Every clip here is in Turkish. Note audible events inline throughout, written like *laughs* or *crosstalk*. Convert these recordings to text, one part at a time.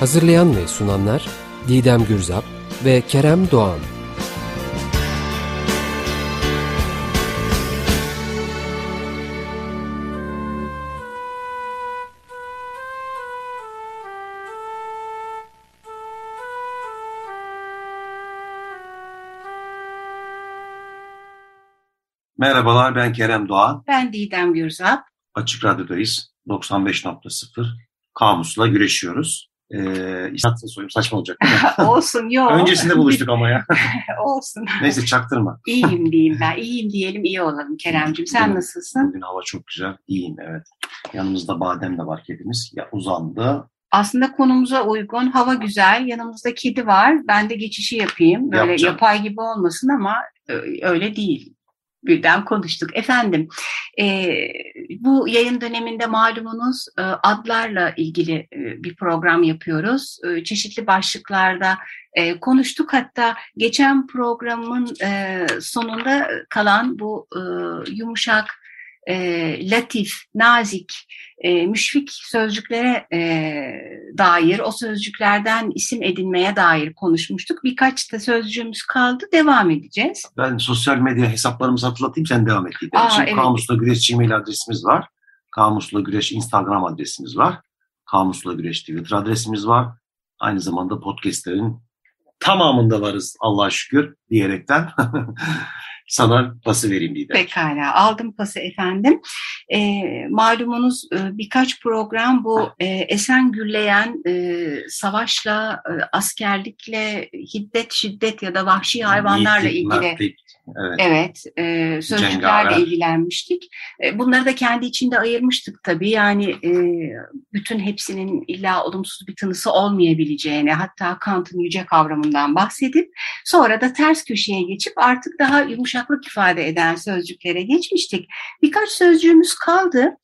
Hazırlayan ve sunanlar Didem Gürzap ve Kerem Doğan. Merhabalar ben Kerem Doğan. Ben Didem Gürzap. Açık Radyo'dayız. 95.0 Kamusla güreşiyoruz. Ee, soyum saçma olacak *laughs* Olsun yok. Öncesinde buluştuk ama ya. *laughs* Olsun. Neyse çaktırma. İyiyim diyeyim ben. İyiyim diyelim iyi olalım Kerem'cim. Sen bugün, nasılsın? Bugün hava çok güzel. İyiyim evet. Yanımızda badem de var kedimiz. Ya uzandı. Aslında konumuza uygun. Hava güzel. Yanımızda kedi var. Ben de geçişi yapayım. Böyle Yapacağım. yapay gibi olmasın ama öyle değil birden konuştuk. Efendim e, bu yayın döneminde malumunuz e, adlarla ilgili e, bir program yapıyoruz. E, çeşitli başlıklarda e, konuştuk. Hatta geçen programın e, sonunda kalan bu e, yumuşak, e, latif, nazik, e, müşfik sözcüklere e, dair, o sözcüklerden isim edinmeye dair konuşmuştuk. Birkaç da sözcüğümüz kaldı, devam edeceğiz. Ben sosyal medya hesaplarımızı hatırlatayım, sen devam et. Aa, Şimdi evet. Kamusla Güreş Gmail adresimiz var. Kamusla Güreş Instagram adresimiz var. Kamusla Güreş Twitter adresimiz var. Aynı zamanda podcastlerin tamamında varız Allah'a şükür diyerekten *laughs* sana pası vereyim diye. Pekala aldım pası efendim. E, malumunuz e, birkaç program bu e, esen gürleyen e, savaşla, e, askerlikle, hiddet, şiddet ya da vahşi hayvanlarla ilgili Evet. Evet, e, sözcüklerle ilgilenmiştik. E, bunları da kendi içinde ayırmıştık tabii. Yani e, bütün hepsinin illa olumsuz bir tınısı olmayabileceğini, hatta Kant'ın yüce kavramından bahsedip sonra da ters köşeye geçip artık daha yumuşaklık ifade eden sözcüklere geçmiştik. Birkaç sözcüğümüz kaldı.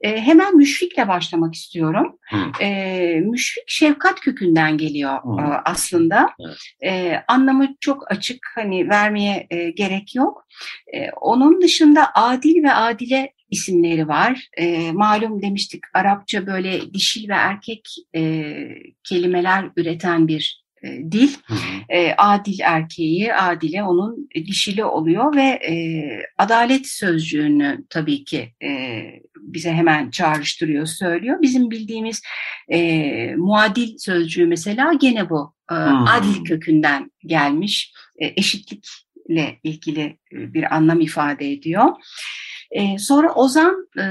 E, hemen müşfikle başlamak istiyorum. Hı. E, müşfik şefkat kökünden geliyor Hı. e, aslında. Evet. E, anlamı çok açık, hani vermeye e, gerek yok. E, onun dışında adil ve adile isimleri var. E, malum demiştik Arapça böyle dişil ve erkek e, kelimeler üreten bir dil. Hı hı. E, adil erkeği, adile onun dişili oluyor ve e, adalet sözcüğünü tabii ki e, bize hemen çağrıştırıyor, söylüyor. Bizim bildiğimiz e, muadil sözcüğü mesela gene bu e, Hmm. adil kökünden gelmiş, e, eşitlikle ilgili e, bir anlam ifade ediyor. E, sonra Ozan e,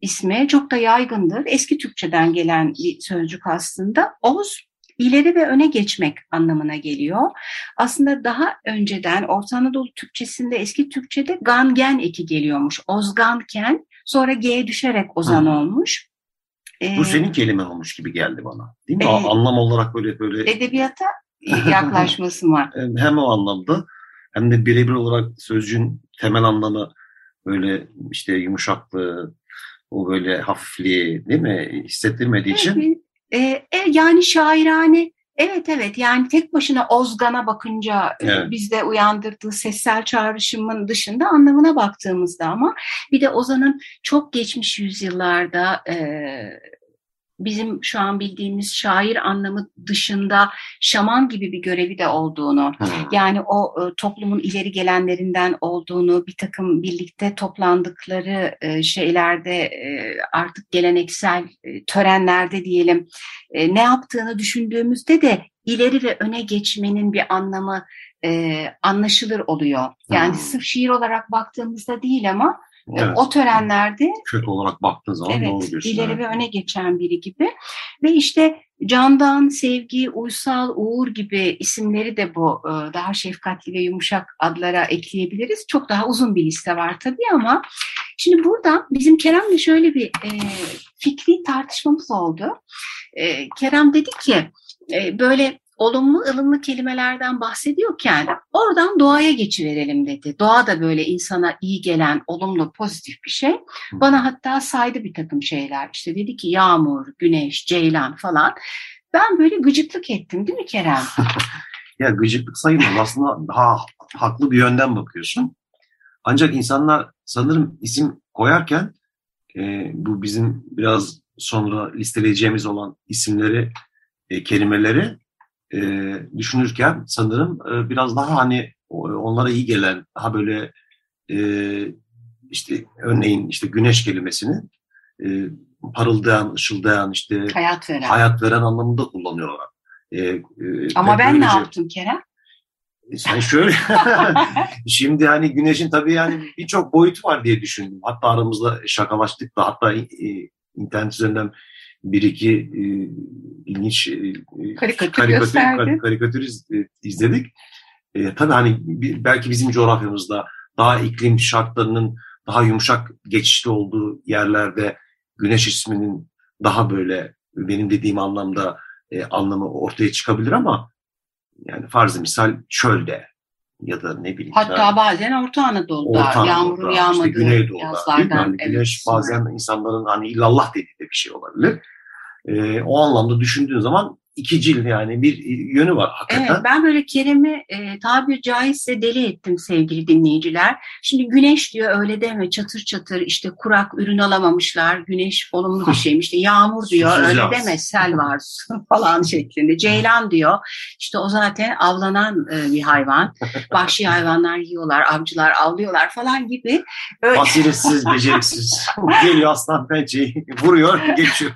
ismi çok da yaygındır. Eski Türkçeden gelen bir sözcük aslında. Oz ileri ve öne geçmek anlamına geliyor. Aslında daha önceden Orta Anadolu Türkçesinde eski Türkçede gangen eki geliyormuş. Ozganken sonra G'ye düşerek ozan Hı. olmuş. Bu Ee, senin kelimen olmuş gibi geldi bana. Değil mi? Evet. Anlam olarak böyle böyle edebiyata *laughs* yaklaşması var. hem o anlamda hem de birebir olarak sözcüğün temel anlamı böyle işte yumuşaklığı, o böyle hafifliği değil mi hissettirmediği için Ee, e, yani şairane evet evet yani tek başına Ozgan'a bakınca e, Evet. bizde uyandırdığı sessel çağrışımın dışında anlamına baktığımızda ama bir de Ozan'ın çok geçmiş yüzyıllarda e, bizim şu an bildiğimiz şair anlamı dışında şaman gibi bir görevi de olduğunu. Yani o e, toplumun ileri gelenlerinden olduğunu, bir takım birlikte toplandıkları e, şeylerde e, artık geleneksel e, törenlerde diyelim e, ne yaptığını düşündüğümüzde de ileri ve öne geçmenin bir anlamı e, anlaşılır oluyor. Yani Hmm. sırf şiir olarak baktığımızda değil ama Evet. o törenlerde Kök olarak baktığın zaman doğru Evet, diyorsun. ileri evet. ve öne geçen biri gibi. Ve işte Candan, Sevgi, Uysal, Uğur gibi isimleri de bu e, daha şefkatli ve yumuşak adlara ekleyebiliriz. Çok daha uzun bir liste var tabii ama şimdi burada bizim Kerem'le şöyle bir e, fikri tartışmamız oldu. E, Kerem dedi ki e, böyle olumlu ılımlı kelimelerden bahsediyorken oradan doğaya geçiverelim dedi. Doğa da böyle insana iyi gelen olumlu pozitif bir şey. Bana hatta saydı bir takım şeyler. İşte dedi ki yağmur, güneş, ceylan falan. Ben böyle gıcıklık ettim değil mi Kerem? *laughs* ya gıcıklık sayılmaz. Aslında daha haklı bir yönden bakıyorsun. Ancak insanlar sanırım isim koyarken e, bu bizim biraz sonra listeleyeceğimiz olan isimleri, e, kelimeleri e, düşünürken sanırım e, biraz daha hani onlara iyi gelen, daha böyle e, işte örneğin işte güneş kelimesini e, parıldayan, ışıldayan, işte hayat veren, hayat veren anlamında kullanıyorlar. E, e, Ama ben böylece, ne yaptım Kerem? E, sen şöyle, *laughs* şimdi hani güneşin tabii yani birçok boyutu var diye düşündüm. Hatta aramızda şakalaştık da hatta e, internet üzerinden bir iki e, ilginç e, karikatür, karikatür, karikatür e, izledik. E, tabii hani belki bizim coğrafyamızda daha iklim şartlarının daha yumuşak geçişli olduğu yerlerde güneş isminin daha böyle benim dediğim anlamda e, anlamı ortaya çıkabilir ama yani farz misal çölde ya da ne bileyim. Hatta yani, bazen Orta Anadolu'da, Orta Anadolu'da yağmurun yağmadığı işte Güneydoğu'da, yazlardan. Yani evet, güneş bazen insanların hani illallah dediği de bir şey olabilir. E, o anlamda düşündüğün zaman ikicil yani bir yönü var hakikaten. Evet ben böyle Kerem'i e, tabir caizse deli ettim sevgili dinleyiciler. Şimdi güneş diyor öyle deme çatır çatır işte kurak ürün alamamışlar. Güneş olumlu bir *laughs* şeymiş. İşte yağmur diyor Susuz öyle deme sel var *laughs* falan şeklinde. Ceylan diyor işte o zaten avlanan e, bir hayvan. *laughs* Vahşi hayvanlar yiyorlar, avcılar avlıyorlar falan gibi. Öyle. Basiretsiz, beceriksiz. Geliyor aslan pençeyi vuruyor, geçiyor.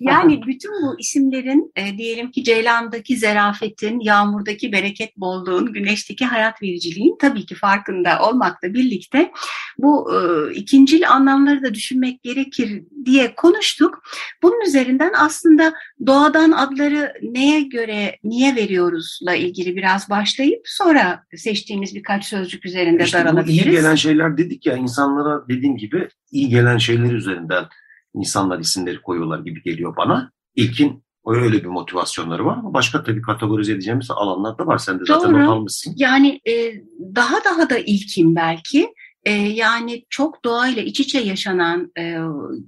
yani bütün bu isimlerin e, diye diyelim ki Ceylan'daki zerafetin, yağmurdaki bereket bolluğun, güneşteki hayat vericiliğin tabii ki farkında olmakla birlikte bu e, ikincil anlamları da düşünmek gerekir diye konuştuk. Bunun üzerinden aslında doğadan adları neye göre, niye veriyoruzla ilgili biraz başlayıp sonra seçtiğimiz birkaç sözcük üzerinde işte daralabiliriz. İyi gelen şeyler dedik ya insanlara dediğim gibi iyi gelen şeyler üzerinden insanlar isimleri koyuyorlar gibi geliyor bana. İlkin Öyle bir motivasyonları var ama başka tabii kategorize edeceğimiz alanlar da var. Sen de zaten Doğru. not almışsın. Yani e, daha daha da ilkin belki. E, yani çok doğayla iç içe yaşanan e,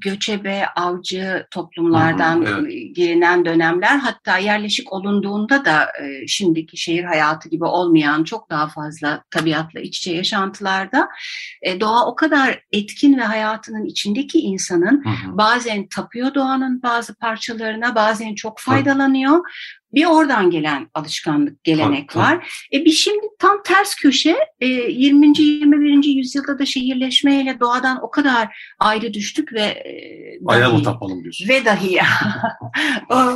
göçebe, avcı toplumlardan hı hı, evet. girinen dönemler hatta yerleşik olunduğunda da e, şimdiki şehir hayatı gibi olmayan çok daha fazla tabiatla iç içe yaşantılarda e, doğa o kadar etkin ve hayatının içindeki insanın hı hı. bazen tapıyor doğanın bazı parçalarına bazen çok faydalanıyor. Bir oradan gelen alışkanlık, gelenek tabii, var. Tabii. E bir şimdi tam ters köşe e, 20. 21. yüzyılda da şehirleşmeyle doğadan o kadar ayrı düştük ve e, mı tapalım diyorsun? Ve dahi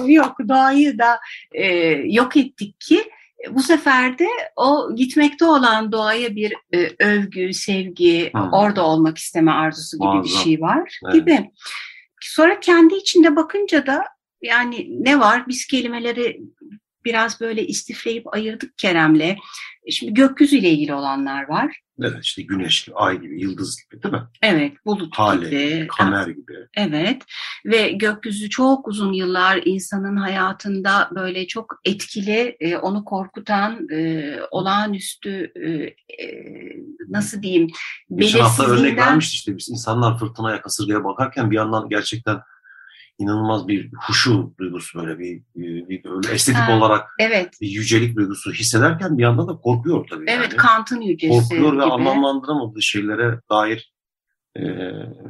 *laughs* yok doğayı da e, yok ettik ki e, bu sefer de o gitmekte olan doğaya bir e, övgü, sevgi, hmm. orada olmak isteme arzusu gibi Muazzam. bir şey var evet. gibi. Sonra kendi içinde bakınca da yani ne var? Biz kelimeleri biraz böyle istifleyip ayırdık Kerem'le. E, şimdi gökyüzüyle ilgili olanlar var. Evet işte güneş ay gibi, yıldız gibi değil mi? Evet, bulut Hale, gibi. kamer gibi. Evet ve gökyüzü çok uzun yıllar insanın hayatında böyle çok etkili, e, onu korkutan, e, olağanüstü nasıl diyeyim Geçen hafta örnek vermişti işte biz insanlar fırtınaya, kasırgaya bakarken bir yandan gerçekten inanılmaz bir huşu duygusu böyle bir, bir, bir böyle estetik ha, olarak evet. bir yücelik duygusu hissederken bir yandan da korkuyor tabii. Evet yani. Kant'ın yücesi Korkuyor gibi. ve anlamlandıramadığı şeylere dair e,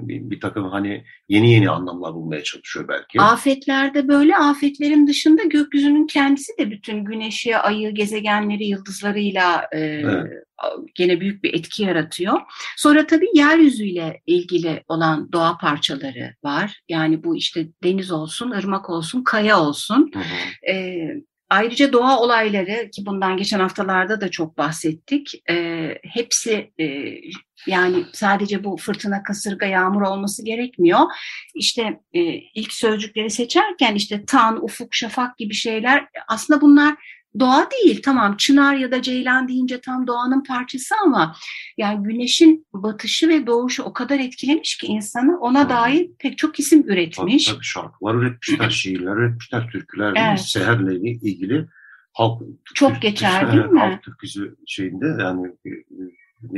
bir, bir takım hani yeni yeni anlamlar bulmaya çalışıyor belki. Afetlerde böyle afetlerin dışında gökyüzünün kendisi de bütün güneşi, ayı, gezegenleri, yıldızlarıyla e, evet gene büyük bir etki yaratıyor. Sonra tabii yeryüzüyle ilgili olan doğa parçaları var. Yani bu işte deniz olsun, ırmak olsun, kaya olsun. Hı hı. E, Ayrıca doğa olayları ki bundan geçen haftalarda da çok bahsettik. E, hepsi e, yani sadece bu fırtına, kasırga, yağmur olması gerekmiyor. İşte e, ilk sözcükleri seçerken işte tan, ufuk, şafak gibi şeyler aslında bunlar doğa değil tamam çınar ya da ceylan deyince tam doğanın parçası ama yani güneşin batışı ve doğuşu o kadar etkilemiş ki insanı ona hmm. dair pek çok isim üretmiş. Tabii, tabii şarkılar üretmişler, *clears throat* şiirler üretmişler, türküler evet. seherle ilgili halk çok geçer *laughs* değil mi? Halk türküsü şeyinde yani e,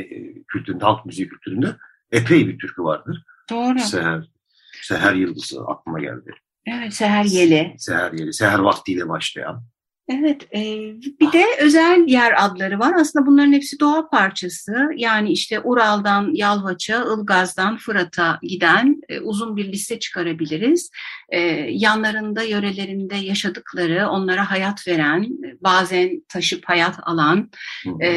e, kültüründe, halk müziği kültüründe epey bir türkü vardır. Doğru. Seher, Seher Yıldızı aklıma geldi. Evet, Seher Yeli. Seher Yeli, Seher vaktiyle başlayan. Evet, e, bir de özel yer adları var. Aslında bunların hepsi doğa parçası. Yani işte Ural'dan Yalvaç'a, Ilgaz'dan Fırat'a giden e, uzun bir liste çıkarabiliriz. E, yanlarında, yörelerinde yaşadıkları, onlara hayat veren, bazen taşıp hayat alan e,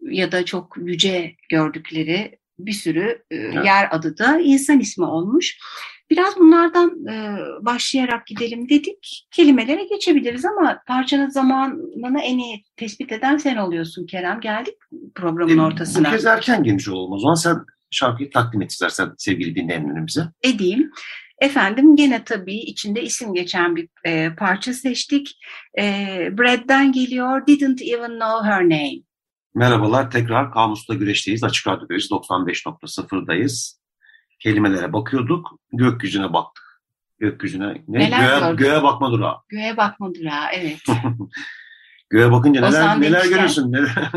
ya da çok yüce gördükleri bir sürü e, yer adı da insan ismi olmuş. Biraz bunlardan e, başlayarak gidelim dedik. Kelimelere geçebiliriz ama parçanın zamanını en iyi tespit eden sen oluyorsun Kerem. Geldik programın e, ortasına. Bu kez erken gelmiş olalım. O zaman sen şarkıyı takdim et istersen sevgili dinleyenlerimize. Edeyim. Efendim gene tabii içinde isim geçen bir e, parça seçtik. E, Brad'den geliyor Didn't Even Know Her Name. Merhabalar tekrar Kamus'ta Güreş'teyiz. Açık Radyo'dayız. 95.0'dayız kelimelere bakıyorduk, gökyüzüne baktık. Gökyüzüne, ne? Neler göğe, göğe bakma durağı. Göğe bakma durağı, evet. *laughs* göğe bakınca neler, neler görüyorsun? Neler?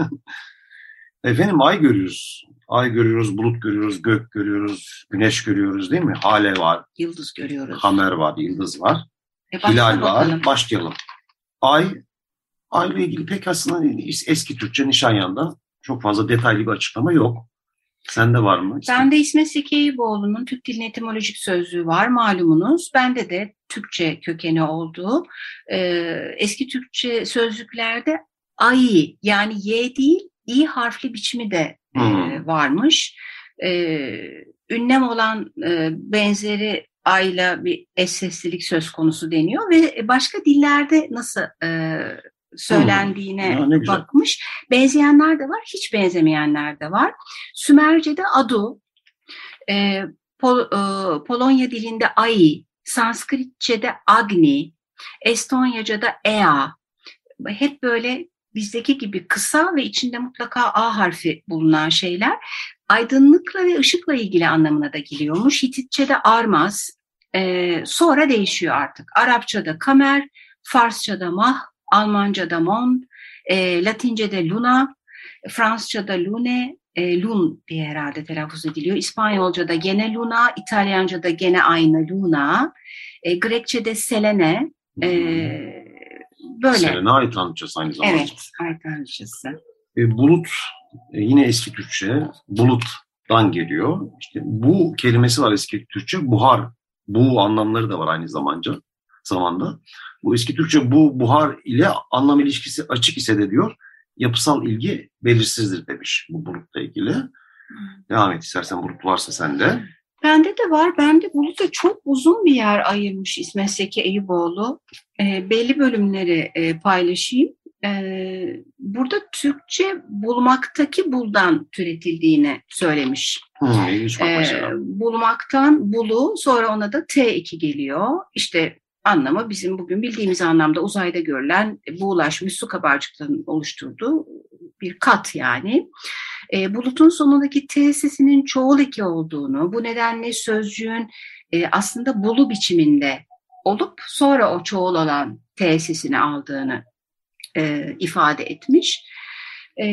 *laughs* Efendim ay görüyoruz. Ay görüyoruz, bulut görüyoruz, gök görüyoruz, güneş görüyoruz değil mi? Hale var. Yıldız görüyoruz. Kamer var, yıldız var. E Hilal var. Başlayalım. Ay, ayla ilgili pek aslında eski Türkçe Nişanyan'da çok fazla detaylı bir açıklama yok. Sende var mı? Bende İsmet Sekeyboğlu'nun Türk Dilinin Etimolojik Sözlüğü var malumunuz. Bende de Türkçe kökeni olduğu e, eski Türkçe sözlüklerde ay yani y değil i harfli biçimi de e, varmış. E, ünlem olan e, benzeri ayla bir eş seslilik söz konusu deniyor ve başka dillerde nasıl e, söylendiğine hmm. bakmış. Benzeyenler de var, hiç benzemeyenler de var. Sümerce'de adu, e, Pol, e, Polonya dilinde ai, Sanskritçe'de agni, Estonyaca'da ea. Hep böyle bizdeki gibi kısa ve içinde mutlaka A harfi bulunan şeyler aydınlıkla ve ışıkla ilgili anlamına da geliyormuş. Hititçe'de armaz, e, sonra değişiyor artık. Arapça'da kamer, Farsça'da mah, Almanca'da mon, e, Latince'de luna, Fransızca'da lune, e, lun diye herhalde telaffuz ediliyor. İspanyolca'da gene luna, İtalyanca'da gene aynı luna, e, Grekçe'de selene, e, böyle. Selene ait tanrıçası aynı zamanda. Evet, ait tanrıçası. E, bulut, e, yine eski Türkçe, buluttan geliyor. İşte bu kelimesi var eski Türkçe, buhar. Bu anlamları da var aynı zamanda zamanda. Bu eski Türkçe bu buhar ile anlam ilişkisi açık ise de diyor yapısal ilgi belirsizdir demiş bu bulutla ilgili. Devam et istersen bulut varsa sende. Bende de var. Bende buluta çok uzun bir yer ayırmış İsmet Seki Eyüboğlu. E, belli bölümleri e, paylaşayım. E, burada Türkçe bulmaktaki buldan türetildiğini söylemiş. Hmm, e, bulmaktan bulu sonra ona da T2 geliyor. İşte anlamı bizim bugün bildiğimiz anlamda uzayda görülen buğulaşmış su kabarcıklarının oluşturduğu bir kat yani. E, bulutun sonundaki T sesinin çoğul eki olduğunu, bu nedenle sözcüğün e, aslında bulu biçiminde olup sonra o çoğul olan T sesini aldığını e, ifade etmiş. E,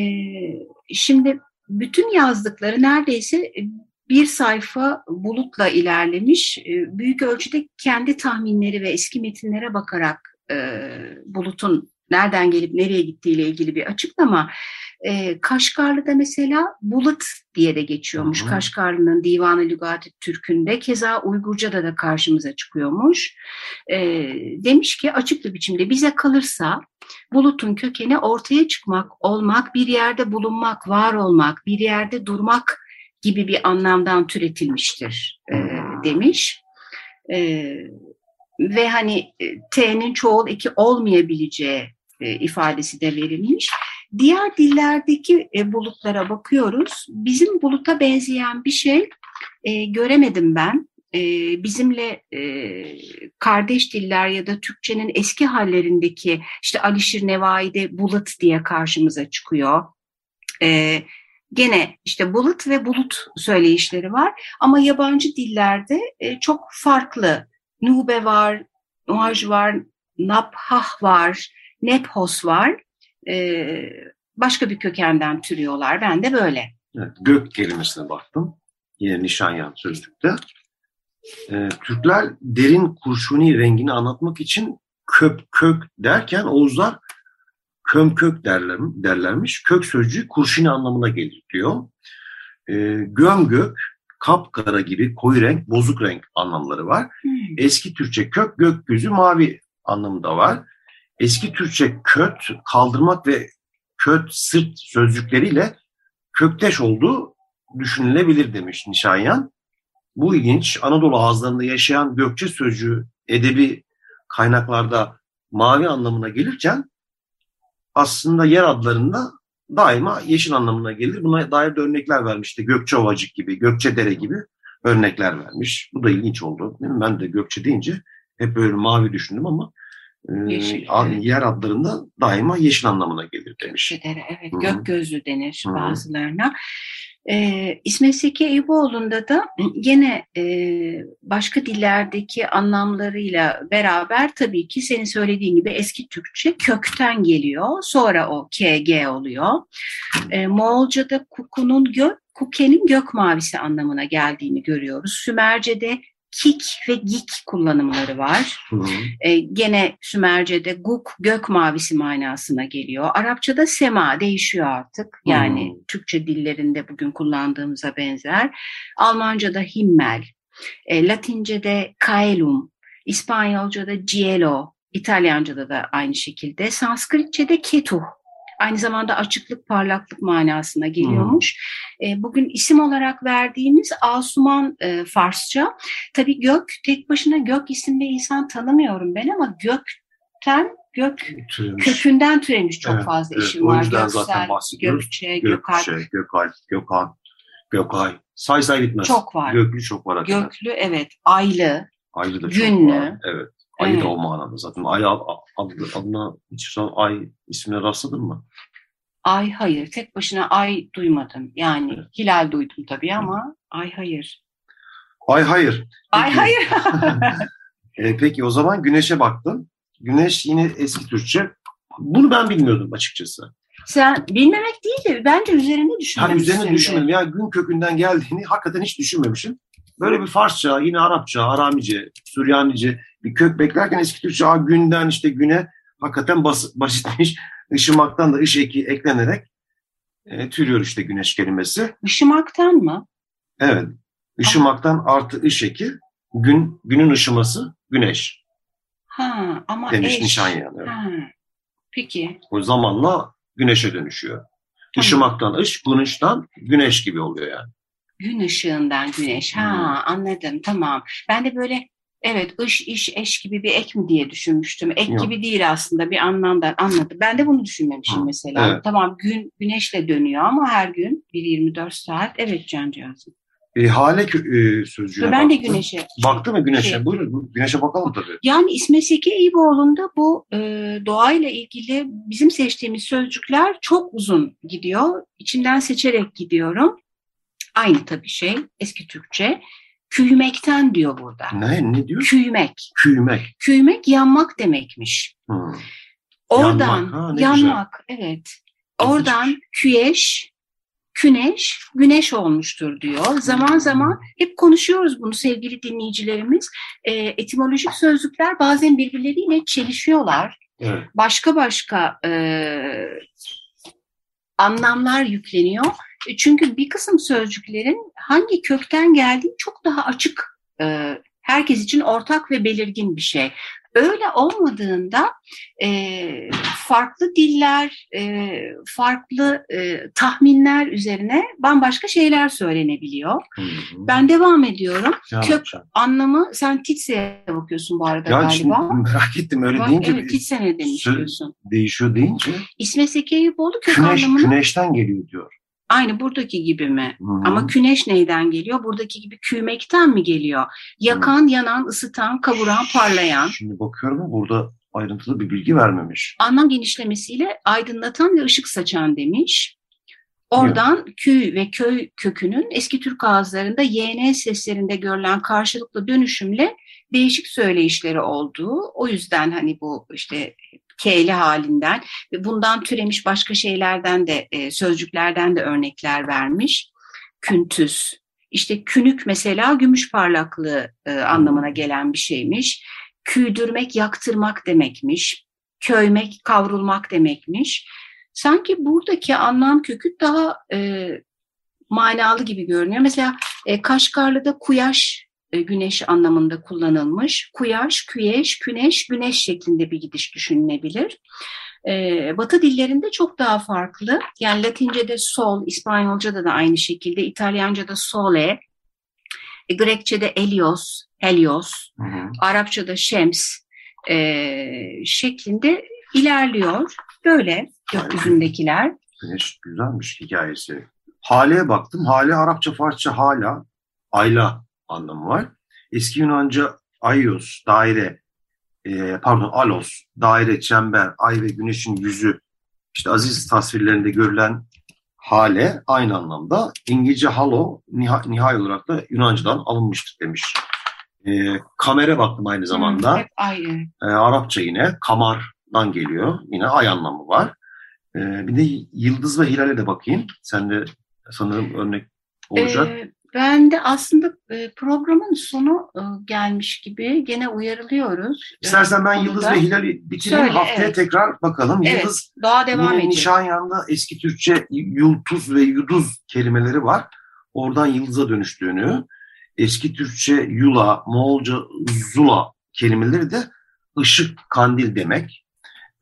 şimdi bütün yazdıkları neredeyse bir sayfa bulutla ilerlemiş. Ee, büyük ölçüde kendi tahminleri ve eski metinlere bakarak e, bulutun nereden gelip nereye gittiğiyle ilgili bir açıklama. E, Kaşgarlı'da mesela bulut diye de geçiyormuş. Hı hı. Kaşgarlı'nın Divanı Lügati Türk'ünde keza Uygurca'da da karşımıza çıkıyormuş. E, demiş ki açık bir biçimde bize kalırsa bulutun kökeni ortaya çıkmak, olmak, bir yerde bulunmak, var olmak, bir yerde durmak gibi bir anlamdan türetilmiştir e, demiş. E, ve hani e, T'nin çoğul eki olmayabileceği e, ifadesi de verilmiş. Diğer dillerdeki e, bulutlara bakıyoruz. Bizim buluta benzeyen bir şey e, göremedim ben. E, bizimle e, kardeş diller ya da Türkçenin eski hallerindeki işte Alişir Nevai'de bulut diye karşımıza çıkıyor. E, gene işte bulut ve bulut söyleyişleri var ama yabancı dillerde e, çok farklı. Nube var, Nuaj var, Naphah var, Nephos var. E, başka bir kökenden türüyorlar. Ben de böyle. Evet, gök kelimesine baktım. Yine Nişanyan sözlükte. E, Türkler derin kurşuni rengini anlatmak için köp kök derken Oğuzlar köm kök derler, derlermiş. Kök sözcüğü kurşuni anlamına gelir diyor. E, göm gök, kapkara gibi koyu renk, bozuk renk anlamları var. Hmm. Eski Türkçe kök, gökyüzü mavi anlamında var. Eski Türkçe köt, kaldırmak ve köt, sırt sözcükleriyle kökteş olduğu düşünülebilir demiş Nişanyan. Bu ilginç. Anadolu ağızlarında yaşayan Gökçe sözcüğü edebi kaynaklarda mavi anlamına gelirken aslında yer adlarında daima yeşil anlamına gelir. Buna dair de örnekler vermişti. Gökçe Ovacık gibi, Gökçe Dere gibi örnekler vermiş. Bu da ilginç oldu. Ben de Gökçe deyince hep böyle mavi düşündüm ama Yeşil, evet. yer adlarında daima yeşil anlamına gelir demiş. Dere, evet, Hı-hı. gök gözlü denir Hı-hı. bazılarına. Ee, İsmet Seki Eyüboğlu'nda da yine e, başka dillerdeki anlamlarıyla beraber tabii ki senin söylediğin gibi eski Türkçe kökten geliyor. Sonra o KG oluyor. E, Moğolca'da kukunun gök, kukenin gök mavisi anlamına geldiğini görüyoruz. Sümerce'de kik ve gik kullanımları var. Hı hı. E, gene Sümerce'de guk gök mavisi manasına geliyor. Arapçada sema değişiyor artık. Yani hı. Türkçe dillerinde bugün kullandığımıza benzer. Almanca'da himmel, e, Latince'de kaelum, İspanyolca'da cielo, İtalyanca'da da aynı şekilde. Sanskritçe'de ketuh aynı zamanda açıklık, parlaklık manasına geliyormuş. Hmm. bugün isim olarak verdiğimiz Asuman e, Farsça. Tabii gök, tek başına gök isimli insan tanımıyorum ben ama gökten gök türemiş. kökünden türemiş çok evet, fazla evet, isim var. Göksel, zaten bahsediyoruz. Gökçe, Gökalp. Gökçe, Gökalp, Gökhan, Gökay. Say say bitmez. Çok var. Göklü çok var. Hakikaten. Göklü evet. Aylı. Aylı da günlü. çok var. Evet. Ayı evet. da o manada zaten. Ay adlı, adına hiç son ay ismine rastladın mı? Ay hayır. Tek başına ay duymadım. Yani evet. hilal duydum tabii ama evet. ay hayır. Ay hayır. Peki. Ay hayır. *laughs* e, peki o zaman güneşe baktın. Güneş yine eski Türkçe. Bunu ben bilmiyordum açıkçası. Sen bilmemek değil de bence üzerinde düşünmemişsin. Hani üzerine düşünmedim. Yani gün kökünden geldiğini hakikaten hiç düşünmemişim. Böyle bir Farsça, yine Arapça, Aramice, Süryanice bir kök beklerken eski Türkçe günden işte güne hakikaten bas, *laughs* basitmiş. Işımaktan da ış eki eklenerek e, türüyor işte güneş kelimesi. Işımaktan mı? Evet. Işımaktan artı ış eki gün günün ışıması güneş. Ha ama demiş eş. Nişanyan. Evet. Ha. Peki. O zamanla güneşe dönüşüyor. Tamam. Işımaktan ış, güneşten güneş gibi oluyor yani. Gün ışığından güneş. Ha hmm. anladım tamam. Ben de böyle evet ış iş eş gibi bir ek mi diye düşünmüştüm. Ek Yok. gibi değil aslında bir anlamdan anladım. Ben de bunu düşünmemişim mesela. Evet. Tamam gün güneşle dönüyor ama her gün 1-24 saat evet cancağızım. E, hale e, sözcüğüne Ben baktım. de güneşe. Baktı mı güneşe? Şey, Buyurun güneşe bakalım tabii. Yani İsmet Seki Eyüboğlu'nda bu e, doğayla ilgili bizim seçtiğimiz sözcükler çok uzun gidiyor. İçinden seçerek gidiyorum. Aynı tabii şey eski Türkçe. Küymekten diyor burada. Ne, ne diyor? Küymek. Küymek. Küymek yanmak demekmiş. Hmm. Oradan yanmak, ha, yanmak evet. Oradan küyeş, güneş, güneş olmuştur diyor. Zaman zaman hep konuşuyoruz bunu sevgili dinleyicilerimiz. E, etimolojik sözlükler bazen birbirleriyle çelişiyorlar. Evet. Başka başka e, anlamlar yükleniyor. E, çünkü bir kısım sözcüklerin hangi kökten geldiği çok daha açık, e, herkes için ortak ve belirgin bir şey. Öyle olmadığında e, farklı diller, e, farklı e, tahminler üzerine bambaşka şeyler söylenebiliyor. Hı hı. Ben devam ediyorum. Ne kök- yapacağım? Anlamı, sen Titse'ye bakıyorsun bu arada Ya şimdi galiba. *laughs* merak ettim öyle Bak, deyince evet, Titse ne demiş diyorsun. değişiyor deyince İsmet Zeki Eyüboğlu kök güneş, anlamını güneşten geliyor diyor. Aynı buradaki gibi mi? Hı. Ama güneş neyden geliyor? Buradaki gibi küymekten mi geliyor? Yakan, yanan, ısıtan, kavuran, parlayan. Şimdi bakıyorum burada ayrıntılı bir bilgi vermemiş. Anlam genişlemesiyle aydınlatan ve ışık saçan demiş. Oradan küy ve köy kökünün eski Türk ağızlarında YN seslerinde görülen karşılıklı dönüşümle değişik söyleyişleri olduğu. O yüzden hani bu işte K'li halinden ve bundan türemiş başka şeylerden de e, sözcüklerden de örnekler vermiş. Küntüz. İşte künük mesela gümüş parlaklığı e, anlamına gelen bir şeymiş. Küydürmek, yaktırmak demekmiş. Köymek, kavrulmak demekmiş. Sanki buradaki anlam kökü daha e, manalı gibi görünüyor. Mesela e, Kaşgarlı'da kuyaş e, güneş anlamında kullanılmış. Kuyaş, küyeş, güneş, güneş şeklinde bir gidiş düşünülebilir. E, Batı dillerinde çok daha farklı. Yani Latince'de sol, İspanyolca'da da aynı şekilde, İtalyanca'da sole, e, Grekçe'de elios, helios, Hı hı. Arapçada şems e, şeklinde ilerliyor. Böyle gökyüzündekiler. Güneş güzelmiş hikayesi. Hale'ye baktım. Hale Arapça, Farsça hala, ayla anlamı var. Eski Yunanca ayos, daire, e, pardon alos, daire, çember, ay ve güneşin yüzü, işte aziz tasvirlerinde görülen hale aynı anlamda. İngilizce halo, niha, nihai olarak da Yunanca'dan alınmıştır demiş. E, kamera baktım aynı zamanda. Hı, hep ayrı. E, Arapça yine kamardan geliyor. Yine ay anlamı var. E, bir de yıldız ve hilale de bakayım. Sen de sanırım örnek olacak. Ee, ben de aslında e, programın sonu e, gelmiş gibi gene uyarılıyoruz. İstersen ben Ee, yıldız ve hilali bitireyim. Söyle, Haftaya evet. tekrar bakalım. Evet, Yıldız Daha devam ediyor. Nişanyan'da eski Türkçe yultuz ve yuduz kelimeleri var. Oradan yıldıza dönüştüğünü. Eski Türkçe yula, Moğolca zula kelimeleri de ışık, kandil demek.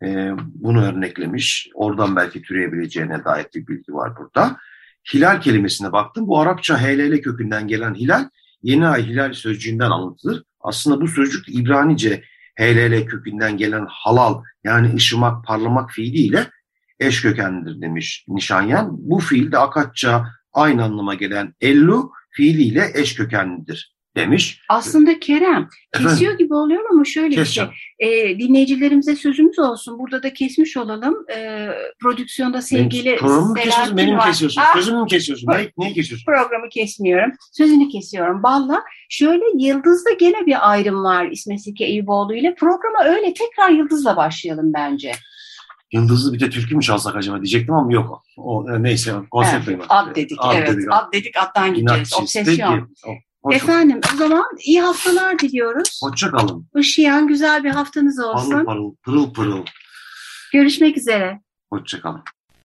Ee, bunu örneklemiş. Oradan belki türeyebileceğine dair bir bilgi var burada. Hilal kelimesine baktım. Bu Arapça HLL kökünden gelen hilal, yeni ay hilal sözcüğünden alıntıdır. Aslında bu sözcük İbranice HLL kökünden gelen halal yani ışımak, parlamak fiiliyle eş kökenlidir demiş Nişanyan. Bu fiil de Akatça aynı anlama gelen ellu fiiliyle eş kökenlidir demiş. Aslında Kerem Efendim? kesiyor gibi oluyor ama şöyle bir şey. Keseceğim. E, dinleyicilerimize sözümüz olsun. Burada da kesmiş olalım. E, prodüksiyonda sevgili Benim programımı mı kesiyorsun, benim var. kesiyorsun? Ah, Sözümü mü kesiyorsun? Ne, neyi kesiyorsun? programı kesmiyorum. Sözünü kesiyorum. Balla şöyle Yıldız'da gene bir ayrım var İsmet Zeki Eyüboğlu ile. Programa öyle tekrar Yıldız'la başlayalım bence. Yıldızlı bir de türkü mü çalsak acaba diyecektim ama yok. O, e, neyse konsept Evet, ad dedik. evet. Ad dedik attan gideceğiz. İnatçıyız. Obsesyon. Peki. Hoş- Efendim o zaman iyi haftalar diliyoruz. Hoşça kalın. Işıyan güzel bir haftanız olsun. Parıl parıl, pırıl pırıl. Görüşmek üzere. Hoşça kalın.